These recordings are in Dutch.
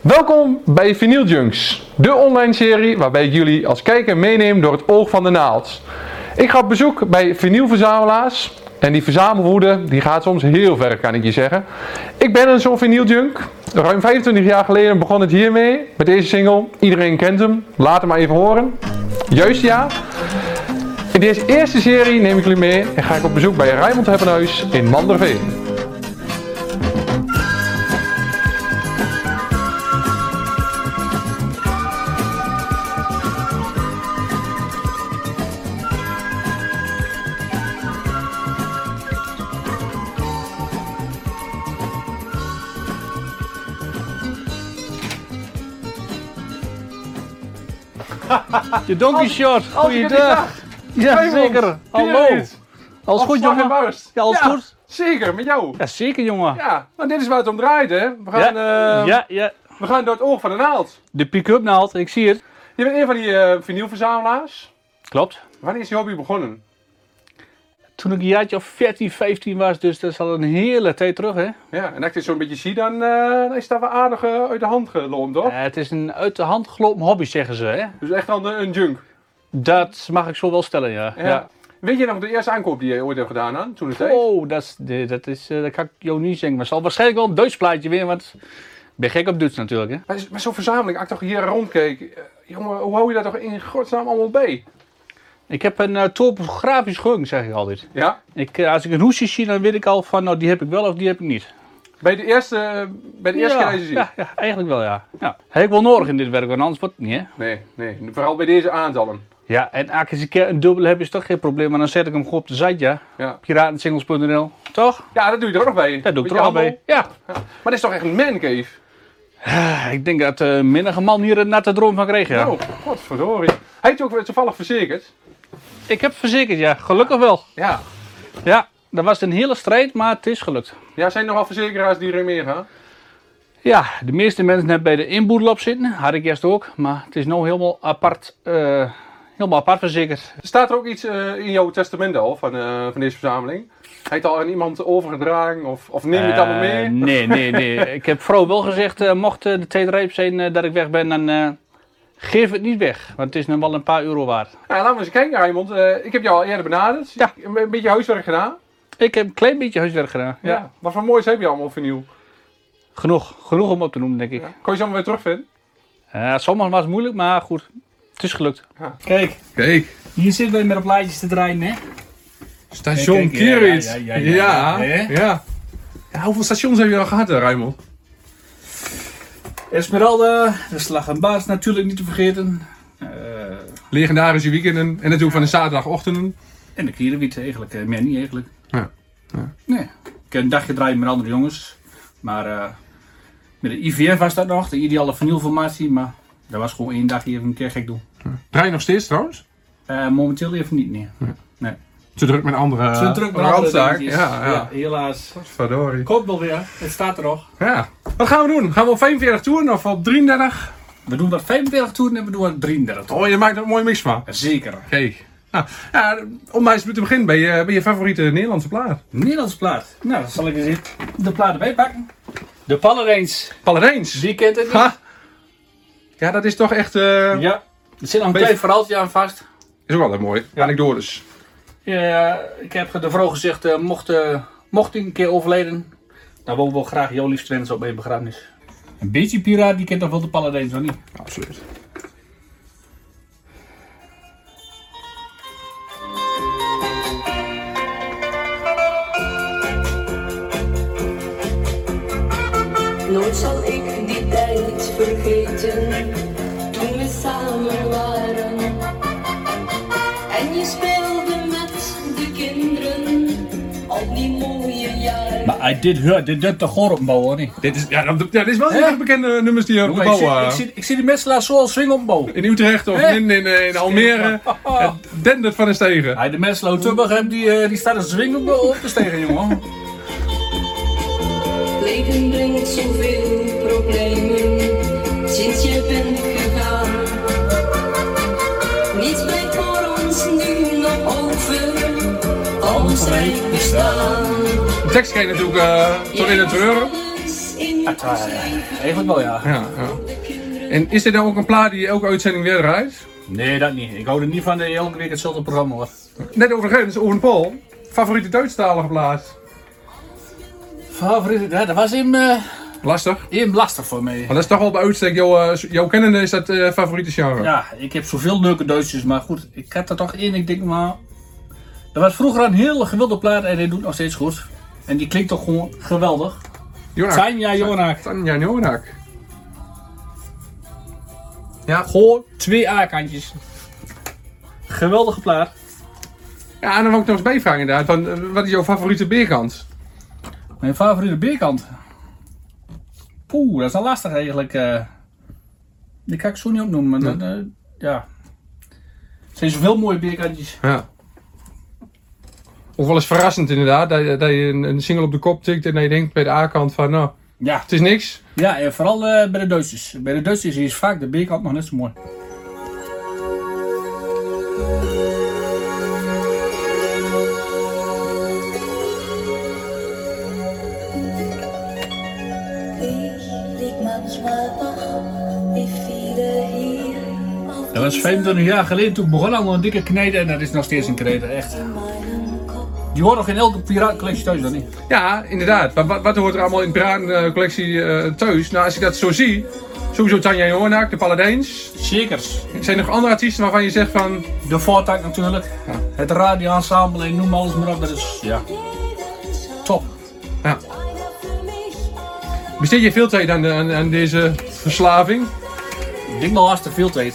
Welkom bij Vinyl Junks, de online serie waarbij ik jullie als kijker meeneem door het oog van de naald. Ik ga op bezoek bij vinylverzamelaars en die verzamelwoede die gaat soms heel ver kan ik je zeggen. Ik ben een zo'n vinyljunk. Ruim 25 jaar geleden begon het hiermee met deze single. Iedereen kent hem, laat hem maar even horen. Juist ja. In deze eerste serie neem ik jullie mee en ga ik op bezoek bij Rijmond Heppenhuis in Manderveen. De Donkey Short, goeiedag. Ja, zeker. Hallo. Alles goed, jongen? Ja, alles goed? Zeker, met jou. Ja, zeker, jongen. Ja, maar dit is waar het om draait, hè? We gaan, ja, eh, ja, ja. we gaan door het oog van de naald. De pick-up naald, ik zie het. Je bent een van die eh vinylverzamelaars. Klopt. Wanneer is je hobby begonnen? Toen ik een jaartje of 14, 15 was, dus dat is al een hele tijd terug, hè. Ja, en als ik dit zo'n beetje zie, dan, eh, dan is dat wel aardig eh, uit de hand gelopen, toch? Eh, het is een uit de hand gelopen hobby, zeggen ze, hè. Dus echt al een, een junk. Dat mag ik zo wel stellen, ja. Ja. Weet je nog de eerste aankoop die je ooit hebt gedaan aan toen het tijd? Oh, dat, is, dat, is, eh, dat kan ik jou niet zeggen. Maar het zal waarschijnlijk wel een Duits plaatje weer, want ik ben gek op Duits natuurlijk, hè. Maar, maar zo'n verzameling, als ik toch hier rondkeek, eh, jongen, hoe hou je dat toch in godsnaam allemaal bij? Ik heb een uh, topografisch geheugen, zeg ik altijd. Ja? Ik, eh, als ik een hoesje zie, dan weet ik al van, nou, die heb ik wel of die heb ik niet. Bij de eerste, eh, bij de eerste ja, keer je ziet? ja, ja, eigenlijk wel, ja. ja. Heb ik wel nodig in dit werk, want anders wordt het niet, hè. Nee, nee, vooral bij deze aantallen. Ja, en als ik een keer een dubbel heb, is toch geen probleem. Maar dan zet ik hem gewoon op de site, ja. Ja. Piratensingles.nl. Toch? ja, dat doe je er ook nog bij. Dat doe ik er al bij. Ja. Maar dat is toch echt een mancave? Ah, Ik denk dat uh, man hier een natte droom van kreeg, ja. Oh, godverdorie. Hij heeft je ook toevallig verzekerd. Ik heb verzekerd, ja. Gelukkig wel. Ja. Ja, dat was een hele strijd, maar het is gelukt. Ja, zijn er nogal verzekeraars die erin meegaan? Ja, de meeste mensen hebben bij de inboedel op zitten. Had ik eerst ook. Maar het is nu helemaal apart, eh, helemaal apart verzekerd. Staat er ook iets eh, in jouw testament al van, eh, van deze verzameling? Heeft al aan iemand overgedragen of, of neem je het allemaal mee? Nee, nee, nee. ik heb vrouw wel gezegd, mocht de tijd rijp zijn dat ik weg ben, dan geef het niet weg. Want het is nog wel een paar euro waard. Nou, laten we eens kijken, Raymond. Eh, ik heb jou al eerder benaderd. Ja. Een, een beetje huiswerk gedaan. Ik heb een klein beetje huiswerk gedaan. Ja. Wat voor moois heb je allemaal vernieuw? Genoeg, genoeg om op te noemen, denk ik. Ja. Kon je ze allemaal weer terugvinden? Ja, sommige was moeilijk, maar goed. Het is gelukt. Kijk, Kijk, hier zitten wij met op plaatjes te draaien, hè? station Kijk, kijk, ja, ja, Ja, ja, ja, ja, ja. Ja, Hoeveel stations heb je al gehad, eh, Raymond? Esmeralda, de Slag en Baas natuurlijk niet te vergeten. Eh, Legendarische weekenden en natuurlijk van de zaterdagochtenden. en de Kierenwiet eigenlijk, eh, meer niet eigenlijk. Ja, ja. Nee, ik heb een dagje draaien met andere jongens. Maar eh, met de IVF was dat nog, de ideale vernieuwformatie. Maar dat was gewoon één dag even een keer gek doen. Draai je nog steeds trouwens? Eh, momenteel even niet, nee. nee. Te druk met andere druk met andere dingetjes. Ja, ja. helaas. Verdorie. Komt wel weer, het staat er nog. Ja. Wat gaan we doen? Gaan we op 45 toeren of op 33? We doen wat 45 toeren en we doen wat 33 toeren. Oh, je maakt er een mooie mix van. Zeker. Kijk. Nou, ja, om maar eens te beginnen bij je, bij je favoriete Nederlandse plaat. Nederlands plaat. Nou, dan zal ik eens de plaat erbij pakken. De Paladijns. Paladijns. Wie kent het niet? Ha. Ja, dat is toch echt... eh, Ja. Er zit nog een Beetje- klein verhaaltje aan vast. Is ook wel een mooi. Anekdotes. Ja, ik heb de vrouw gezegd, eh, mocht, eh, mocht ik een keer overlijden, dan wil ik wel graag jouw liefst wensen op mijn begrafenis. Een beetje piraat, die kent toch wel de Paladijns, of niet? Absoluut. I did hear, dit doet toch gewoon op een bouw, hoor niet? Dit is, ja, dat, ja, dit is wel Hè? heel bekende nummers die op de ik, bouw... zie, eh, ik, zie, ik zie die mensen zo al swingen op een bouw. in Utrecht of Hè? in, in, eh, in Almere. Het dendert van de stegen. Hij de Tubbach hebben, die, eh, die staan te swingen op de, op de stegen, jongen. Leven brengt zoveel problemen sinds je bent gegaan. Niets blijft voor ons nu nog over, ons rijk bestaan. De tekst je natuurlijk eh tot in het treuren. Eigenlijk wel, ja. Ja, ja. En is dit dan ook een plaat die elke uitzending weer draait? Nee, dat niet. Ik hou er niet van dat je elke week hetzelfde programma hoor. Net over de grens, Owen Paul. Favoriete Duitsstalige plaat? Favoriet, ja, dat was hem, eh Lastig. hem lastig voor mij. Maar dat is toch wel bij uitstek, jouw, eh, jouw kennende is dat eh, favoriete genre. Ja, ik heb zoveel leuke Duitsers, maar goed, ik had er toch één. Ik denk, maar. Dat was vroeger een hele gewilde plaat en hij doet nog steeds goed. En die klinkt toch gewoon geweldig. Jonak. Tanja Jonak. Tanja Jonak. Ja. Gewoon twee A-kantjes. Geweldige plaat. ja, en dan wil ik nog eens bijvragen inderdaad. Van, eh, wat is jouw favoriete beerkant? Mijn favoriete beerkant. Poeh, dat is al lastig eigenlijk. eh. die kan ik zo niet opnoemen. Nee. Dat, eh, ja. Er zijn zoveel mooie beerkantjes. Ja. Of wel eens verrassend inderdaad, dat, je- dat je een, een single op de kop tikt en dat je denkt bij de A-kant van, nou, Ja, het is niks. ja en vooral eh, bij de Duitsers. Bij de Duitsers is vaak de beerkant nog net zo mooi. Dat was 25 jaar geleden. Toen begon al een dikke kneden en dat is nog steeds een kneden. Echt. Die hoort nog in elke piratencollectie thuis, dan niet? Ja, inderdaad. Maar wat, wat hoort er allemaal in de piratencollectie eh thuis? Nou, als ik dat zo zie, sowieso Tanja Jonak, de Paladijns. Zekers. Zijn er nog andere artiesten waarvan je zegt van, De Voortak natuurlijk. Het radioensemble en noem alles maar op. Dat is, ja, top. ja. Besteed je veel tijd aan, de- aan, aan deze verslaving? Ik denk wel hartstikke veel tijd.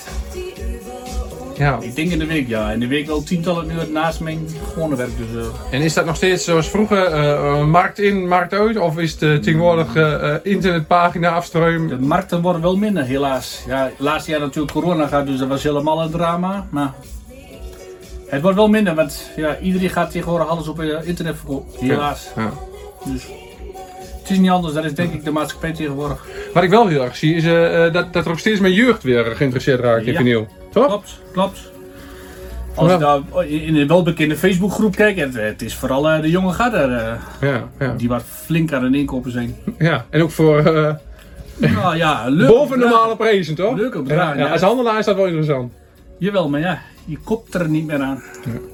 Ja. Ik denk in de week, ja. In de week wel tientallen uur naast mijn gewone werk. Dus, eh, En is dat nog steeds zoals vroeger, eh, eh, markt in, markt uit? Of is het eh, tegenwoordig internetpagina afstroom? de markten worden wel minder, helaas. Ja, laatste jaar natuurlijk corona gaat, dus dat was helemaal een drama. Maar het wordt wel minder, want ja, iedereen gaat tegenwoordig alles op internet verkopen. Helaas. Ja. Dus het is niet anders, dat is denk ik de maatschappij tegenwoordig. Wat ik wel heel erg zie, is dat, dat er ook steeds meer jeugd weer geïnteresseerd raakt in Ja. vinyl. Toch? Klopt, klopt. Als Ja. je daar in een welbekende Facebookgroep kijkt, het, het is vooral eh, de jonge gadder eh, Ja, ja. die wat flink aan het inkopen zijn. ja. En ook voor eh, Nou ja, leuk. boven normale prijzen, toch? Leuke Ja, bedragen, ja, ja. Als handelaar is dat wel interessant. Jawel, maar ja, je kopt er niet meer aan.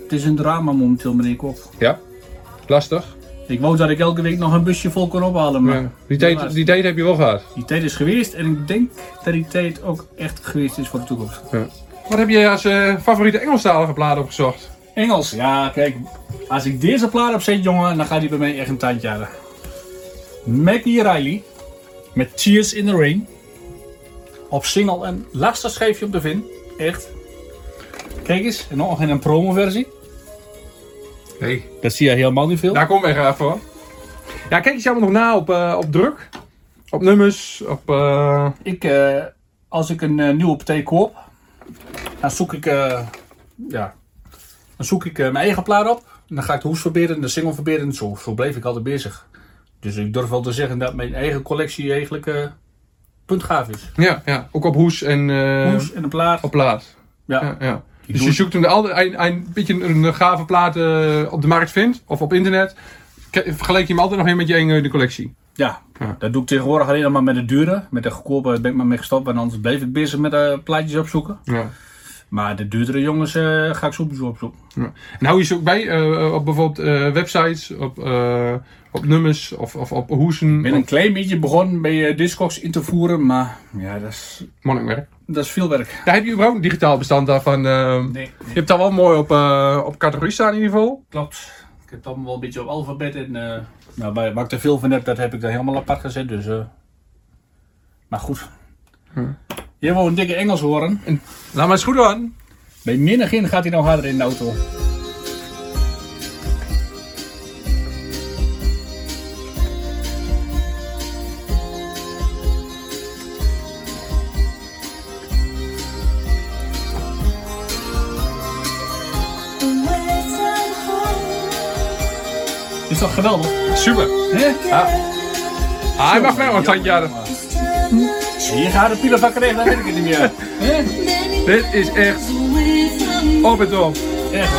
Het is een drama momenteel die kop. Ja. Lastig. Ik wou dat ik elke week nog een busje vol kon ophalen, maar Ja. Die, tijd, die tijd heb je wel gehad. die tijd is geweest en ik denk dat die tijd ook echt geweest is voor de toekomst. Wat heb je als eh, favoriete Engelstalige plaat opgezocht? Engels, ja kijk, als ik deze plaat opzet jongen, dan gaat die bij mij echt een tandje halen. Maggie Riley met Tears in the Rain. Op single een lastig schijfje om te vinden, echt. Kijk eens, en nog in een promo versie. Nee. Dat zie je helemaal niet veel. Daar kom ik graag voor. Ja, kijk je allemaal nog na op, eh, op druk? Op nummers? Op, eh, Ik, eh, als ik een nieuwe partij koop, dan zoek ik, eh, ja, dan zoek ik eh, mijn eigen plaat op. En dan ga ik de hoes verbeteren, de single verbeteren. Zo, zo bleef ik altijd bezig. Dus ik durf wel te zeggen dat mijn eigen collectie eigenlijk eh puntgaaf is. ja, ja, ook op hoes en eh, Hoes en een plaat. op plaat. ja. Ja, ja. Ik Dus je zoekt hem altijd een, een beetje een gave plaat op de markt vindt, of op internet. Vergelijk je hem altijd nog weer met je eigen collectie. Ja, Ja. dat doe ik tegenwoordig alleen nog maar met de dure. Met de goedkope ben ik maar mee gestopt, want anders bleef ik bezig met eh, plaatjes opzoeken. Ja. Maar de duurdere jongens eh, ga ik sowieso opzoeken. Ja. En hou je ze ook bij eh, op bijvoorbeeld eh, websites, op, op nummers of, of op hoesen? Ik ben een klein beetje begonnen bij Discogs in te voeren, maar ja, dat is, monnikwerk. dat is veel werk. Daar heb je überhaupt een digitaal bestand daarvan. eh, Nee, Je hebt daar wel mooi op, op categorie staan in ieder geval. klopt. Ik heb allemaal wel een beetje op alfabet en nou, waar, waar ik er veel van heb, dat heb ik daar helemaal apart gezet. Dus, maar goed. Je wil een dikke Engels horen. En, laat maar eens goed aan. Bij minnegin gaat hij nou harder in de auto. Is dat geweldig? Super. Ja? Ah. ja. Ah, hij mag mij wel een tandje hier gaat de pielen van krijgen, dan weet ik het niet meer. Hè? Dit is echt op het top. Echt.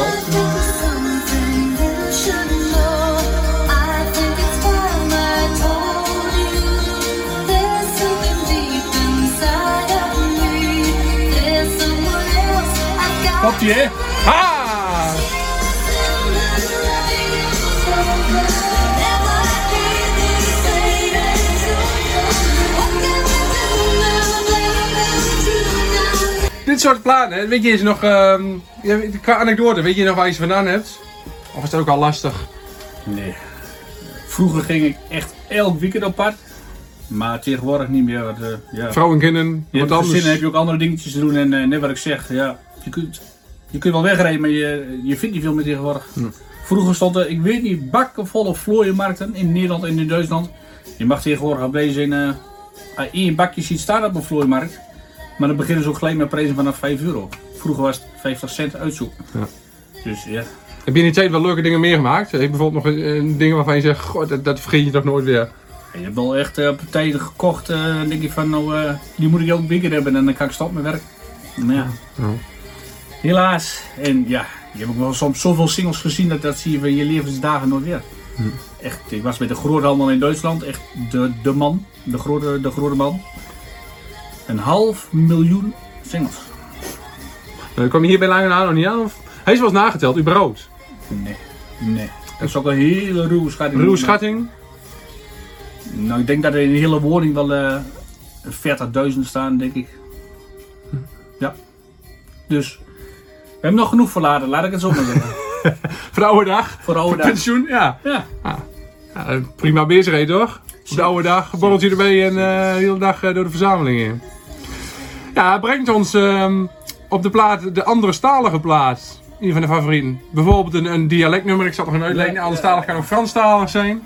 Komt ie, hè? Ah! Dit soort platen, weet je, is nog, ehm, qua anekdote, weet je nog waar je ze vandaan hebt? Of is het ook al lastig? Nee. Vroeger ging ik echt elk weekend pad. Maar tegenwoordig niet meer. Want, eh, ja. Vrouwen en kinderen, Je wat hebt anders. zin, heb je ook andere dingetjes te doen. En eh, net wat ik zeg, ja, je kunt, je kunt wel wegrijden, maar je, je vindt niet veel meer tegenwoordig. Vroeger stond er, ik weet niet, bakken volle vlooienmarkten in Nederland en in Duitsland. Je mag tegenwoordig op deze in eh, één bakje ziet staan op een vlooienmarkt. Maar dan beginnen ze ook gelijk met prijzen vanaf 5 euro. Vroeger was het 50 cent uitzoek. Ja. Dus ja. Heb je in die tijd wel leuke dingen meegemaakt? Heb je bijvoorbeeld nog eh, dingen waarvan je zegt, god, dat, dat vergeet je toch nooit weer? Je hebt wel echt eh, partijen gekocht, dan denk je van, nou, die moet ik elk weekend hebben en dan kan ik stoppen met werk. Maar ja, Ja. helaas. En ja, je hebt ook wel soms zoveel singles gezien, dat, dat zie je van je levensdagen nooit weer. Echt, ik was bij de groothandel in Duitsland, echt de, de man, de grote, de grote man. Een half miljoen singles. Uh, kwam je hier bij Lange nog niet aan? Of? Hij is wel eens nageteld, überhaupt. Nee, nee. Dat is ook een hele ruwe schatting. Ruwe schatting. Nou, ik denk dat er in de hele woning wel eh 40.000 staan, denk ik. Ja. Dus, we hebben nog genoeg verlaten, laat ik het zo maar zeggen. Voor de oude dag. Voor de oude dag. Pensioen, ja. Ja. Ja, eh, prima bezigheid toch? Op de oude dag, borreltje erbij en eh, de hele dag eh, door de verzameling in. Ja, het brengt ons ehm, op de plaat, de andere stalige plaat. Een van de favorieten. Bijvoorbeeld een, een dialectnummer, ik zal nog een uitleggen. Ja, Anderstalig kan ook Franstalig zijn.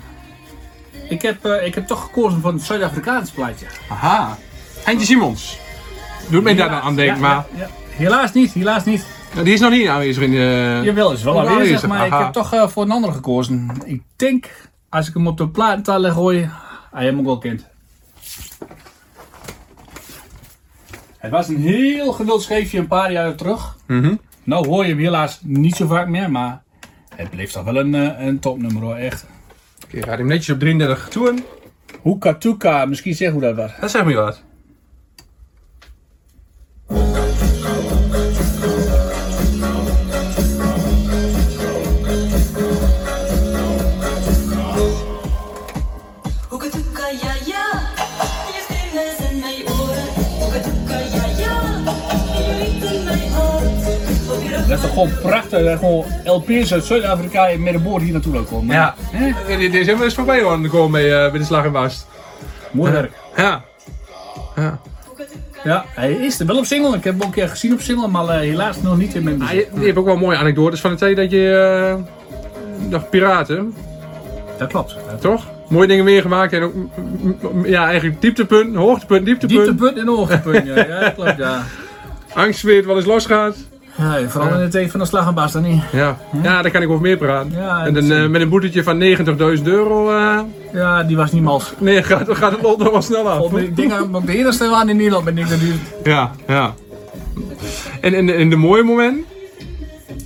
Ik heb, eh, ik heb toch gekozen voor een Zuid-Afrikaans plaatje. Aha. Heintje Simons. Doet mij daar dan aan denken, Ja, maar ja. Helaas niet, helaas niet. Die is nog niet aanwezig in de... Jawel, is wel aanwezig, maar ik heb toch voor een andere gekozen. Ik denk, als ik hem op de platenteller gooi, hij hem ook wel kent. Het was een heel gewild scheefje een paar jaar terug. Mhm. Nou hoor je hem helaas niet zo vaak meer, maar het bleef toch wel een, eh, een topnummer hoor, echt. Oké, gaat hem netjes op 33 toe. Hoeka Tuka, misschien zeg hoe dat was. Dat zegt me wat. Dat is toch gewoon prachtig, dat gewoon LP's uit Zuid-Afrika met een boord hier naartoe komen. Ja. Hè? Die, die is helemaal eens voorbij hoor, de komen bij, eh, bij de slag en bast. Mooi werk. Ja. Ja. Ja, hij is er wel op single. Ik heb hem ook een keer gezien op single, maar eh, helaas nog niet in mijn Ah, bezit. je, je hebt ook wel mooie anekdotes van de tijd dat je... eh dacht piraten, Dat klopt. toch? Mooie dingen meegemaakt en ook... Ja, eigenlijk dieptepunt, hoogtepunt, dieptepunt. Dieptepunt en hoogtepunt. Ja, ja, dat klopt, ja. Angst weet wat eens losgaat. Ja vooral in de tijd van de slag en baas dan niet. Ja. ja, daar kan ik over meer praten. Ja, en een, eh, met een boetetje van 90.000 euro... eh, Ja, die was niet mals. nee, gaat, gaat het lot nog wel snel af. God, Ik denk dat de waren in Nederland met niks dat duurt. Ja, ja. En in, in de mooie moment...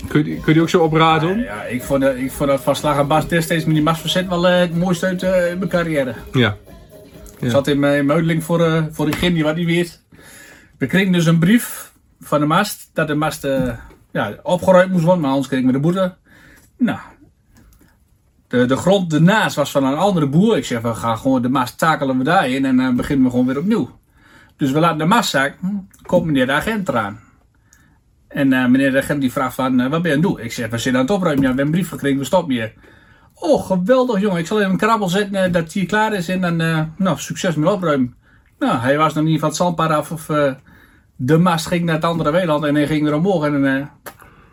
Kun je, kun je ook zo opraden? Ja, ik vond, ik vond dat van slag en baas destijds met die Mas verzet wel eh, het mooiste uit mijn carrière. Ja. Ik zat in mijn muideling voor, voor een die wat niet weet. We kregen dus een brief van de mast dat de mast eh, ja, opgeruimd moest worden, maar anders kregen we de boete. Nou, de, de grond ernaast was van een andere boer. Ik zeg, we gaan gewoon de mast takelen we daarin en dan beginnen we gewoon weer opnieuw. Dus we laten de mast zakken, komt meneer de agent eraan. En eh, meneer de agent die vraagt van, eh, wat ben je aan het doen? Ik zeg, we zitten aan het opruimen, ja, we hebben een brief gekregen, we stoppen hier. Oh, geweldig jongen. Ik zal even een krabbel zetten eh, dat hij klaar is en dan, eh, nou, succes met opruimen. Nou, hij was nog niet van het zandpad af of eh, de mast ging naar het andere weiland en hij ging er omhoog en eh,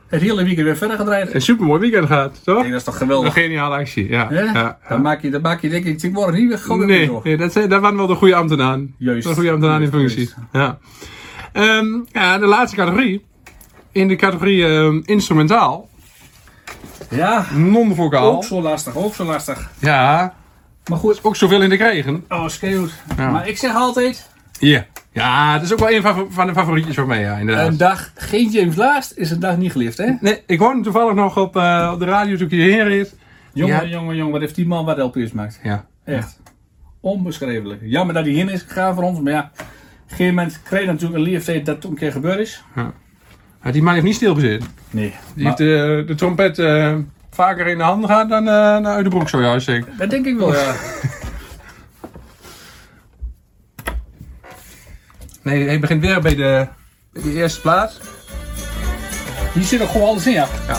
het hele weekend weer verder gedraaid. Een supermooi weekend gaat, toch? Dat is toch Een geweldig. geniale actie, ja. Ja, ja. Dan, maak je, dan maak je denk ik, ik word niet weer gewoon Nee, door. nee dat, zijn- dat waren wel de goede ambtenaren. Juist. De goede ambtenaren in functie. Ja. Ehm, ja, de laatste categorie. In de categorie ehm, instrumentaal. Ja, Non-vocaal. ook zo lastig, ook zo lastig. Ja, Maar goed, ook zoveel in de krijgen. oh, schreeuwt. Ja. Maar ik zeg altijd, Ja. Ja, dat is ook wel een van, de favorietjes voor mij, ja, inderdaad. een dag geen James Last is een dag niet geliefd, hè? Nee, ik hoorde hem toevallig nog op, eh, op de radio toen ik hierheen reed. Jongen, Ja. jongen, jongen, wat heeft die man wat LP's maakt? Ja. Echt. Onbeschrijfelijk. Jammer dat hij heen is gegaan voor ons, maar ja. Op een gegeven moment kreeg natuurlijk een leeftijd dat het een keer gebeurd is. Maar die man heeft niet stilgezeten. Nee. Die heeft de, de trompet eh, vaker in de handen gehad dan eh, uit de broek, zou je juist zeggen. Dat denk ik wel, ja. Nee, hij begint weer bij de, bij de eerste plaats. Hier zit ook gewoon alles in, ja. Ja.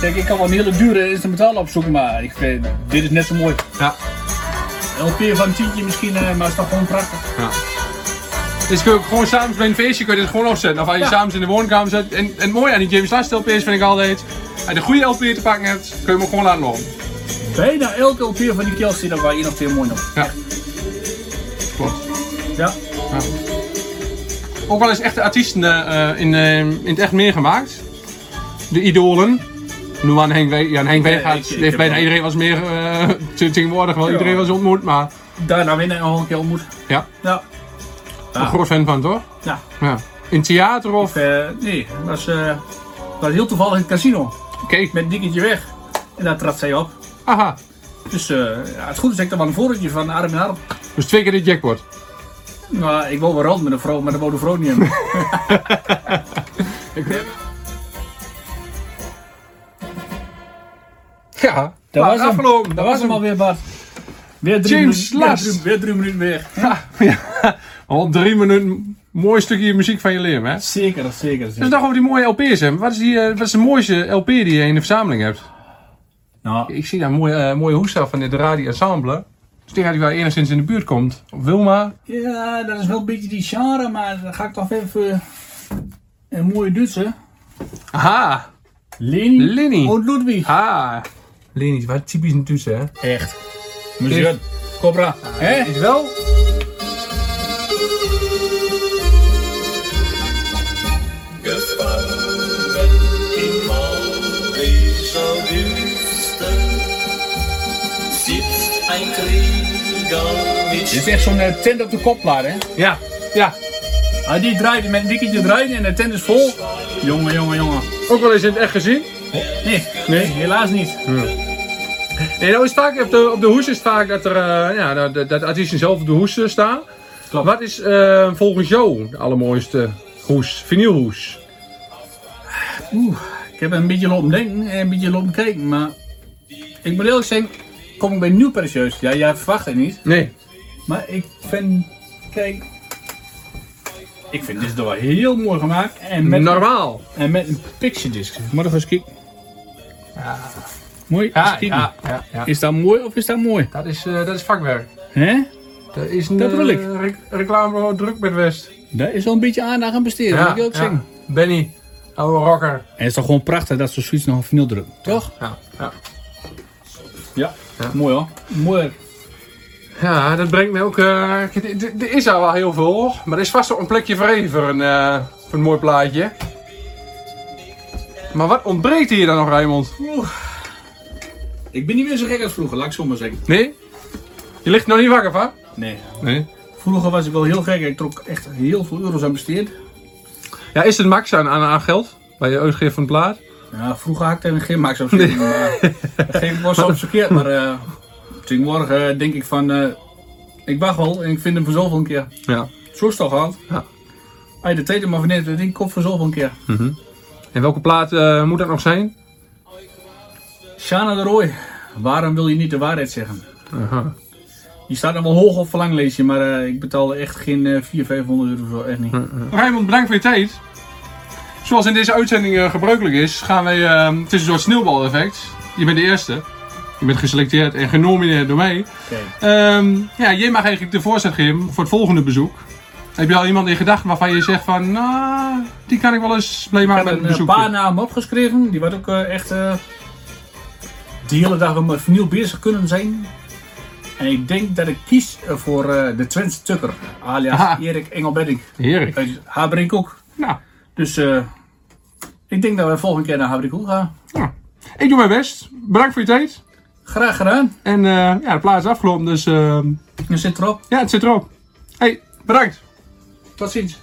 Kijk, ik kan wel een hele dure instrumentaal opzoeken, maar ik vind, dit is net zo mooi. Ja. LP van een tientje misschien, eh, maar het is toch gewoon prachtig. ja. Dus kun je ook gewoon samen bij een feestje kun je dit gewoon opzetten. Of als je Ja. samen in de woonkamer zit. En, en het mooie aan die James Last LP's vind ik altijd. Als je de goede LP te pakken hebt, kun je hem gewoon laten lopen. Bijna elke LP van die zit er waar één of twee mooi nog. Ja. Klopt. Ja. Ook wel eens echte artiesten eh, in, eh, in het echt meegemaakt. De idolen. Noem aan Henk Wij. Ja, en Henk Weegaard ik heeft bijna wel- iedereen was meer eh, tegenwoordig wel Ja. iedereen was ontmoet, maar Daarna winnen nog een keer ontmoet. ja, Ja. een groot fan van toch? Ja. Ja. In theater of Eh, nee, dat was, eh, was heel toevallig in het casino. kijk, Met Dikketje weg. En daar trad zij op. aha, Dus eh, ja, het goed is dat ik wel een voorraadje van arm in arm. dus twee keer de jackpot. Nou, ik wou wel rond met een vrouw, maar dat wou de vrouw niet hebben. Ja, Dat was hem. afgelopen. Dat was hem alweer, Bart. Weer drie, James minuten, Last. weer, drie, weer drie minuten weg. Ja, al drie minuten, mooi stukje muziek van je leven, hè? Zeker, zeker. Dus zeker. nog over die mooie LP's, hè? Wat is, die, eh, wat is de mooiste LP die je in de verzameling hebt? Nou, Ik zie daar een mooie, eh, mooie van dit Radio Ensemble. Dus ik denk dat die wel enigszins in de buurt komt. Wilma. ja, dat is wel een beetje die genre, maar dan ga ik toch even een mooie Duitse. Aha, Leni Leni. und Ludwig. Ah, Leni, wat typisch een Duitse, hè? Echt. Monsieur, Cobra. Hè? Is wel? Dit is echt zo'n eh, tent op de kopplaat, hè? Ja, ja. Ah, die draait met een dikketje draaien en de tent is vol. Jongen, jongen, jongen. Ook wel eens in het echt gezien. Nee, nee, helaas niet. Nee, nou is vaak op de, op de hoes is het vaak dat er, eh, ja, dat, dat, artiesten zelf op de hoes eh, staan. Klopt. Wat is eh, volgens jou de allermooiste hoes, vinylhoes? Oeh, ik heb een beetje lopen denken en een beetje lopen kijken, maar ik moet eerlijk zeggen, kom ik bij nieuw precieus. Ja, jij verwacht het niet, Nee. Maar ik vind, kijk, ik vind dit wel heel mooi gemaakt en met, Normaal. en met een picture disc. Moet nog eens kijken. Mooi, eens Ja, kijken. ja, ja, ja. Is dat mooi of is dat mooi? Dat is, eh, dat is vakwerk. Hè? Dat is een Dat bedoel ik. eh, rec- reclame voor druk met West. Daar is wel een beetje aandacht aan besteden, moet ik ook zeggen. Benny, oude rocker. En het is toch gewoon prachtig dat ze zoiets nog op vinyl drukken, toch? Ja, ja. Ja. Mooi hoor. Mooi. Ja, dat brengt me ook... eh, er is al wel heel veel, maar er is vast ook een plekje vrij voor een, eh, voor een mooi plaatje. Maar wat ontbreekt hier dan nog, Raymond? Ik ben niet meer zo gek als vroeger, laat ik zo maar zeggen. Nee? Je ligt nog niet wakker van? Nee. Nee. Vroeger was ik wel heel gek. Ik trok echt heel veel euro's aan besteed. Ja, is het max aan, aan, aan geld? Bij je uitgeven van het plaat? Ja, vroeger had ik er geen max op zitten. Maar, geef ik wel soms verkeerd. Maar eh tegenwoordig eh, denk ik van... eh, ik wacht wel en ik vind hem voor zoveel een keer. Ja. Zo is het toch gehad. Ja. Als je de tijd er maar van neemt, dan denk ik op voor zoveel een keer. En welke plaat eh, moet dat nog zijn? Shana de Roy. Waarom wil je niet de waarheid zeggen? Aha. Die staat nog wel hoog op verlanglijstje, maar eh, ik betaalde echt geen eh 400, 500 euro voor. Echt niet. Raymond, bedankt voor je tijd. Zoals in deze uitzending eh, gebruikelijk is, gaan wij... het is een soort sneeuwbaleffect. Je bent de eerste. Je bent geselecteerd en genomineerd door mij. Oké. Ehm, ja, jij mag eigenlijk de voorzet geven voor het volgende bezoek. Heb je al iemand in gedachten waarvan je zegt van... Nou, die kan ik wel eens blij Ik maken heb met een een eh, paar namen opgeschreven. Die wat ook eh, echt eh de hele dag met vernieuw bezig kunnen zijn. En ik denk dat ik kies voor de Twents Tucker, alias Aha. Erik Engelbedding. Heerlijk. Uit Habrink ook. Nou, Dus eh, ik Ik denk dat we de volgende keer naar Habrikoel gaan. Ik doe mijn best. Bedankt voor je tijd. Graag gedaan. En eh, ja, de plaats is afgelopen, dus eh, Je zit erop. ja, het zit erop. Hey, bedankt. Tot ziens.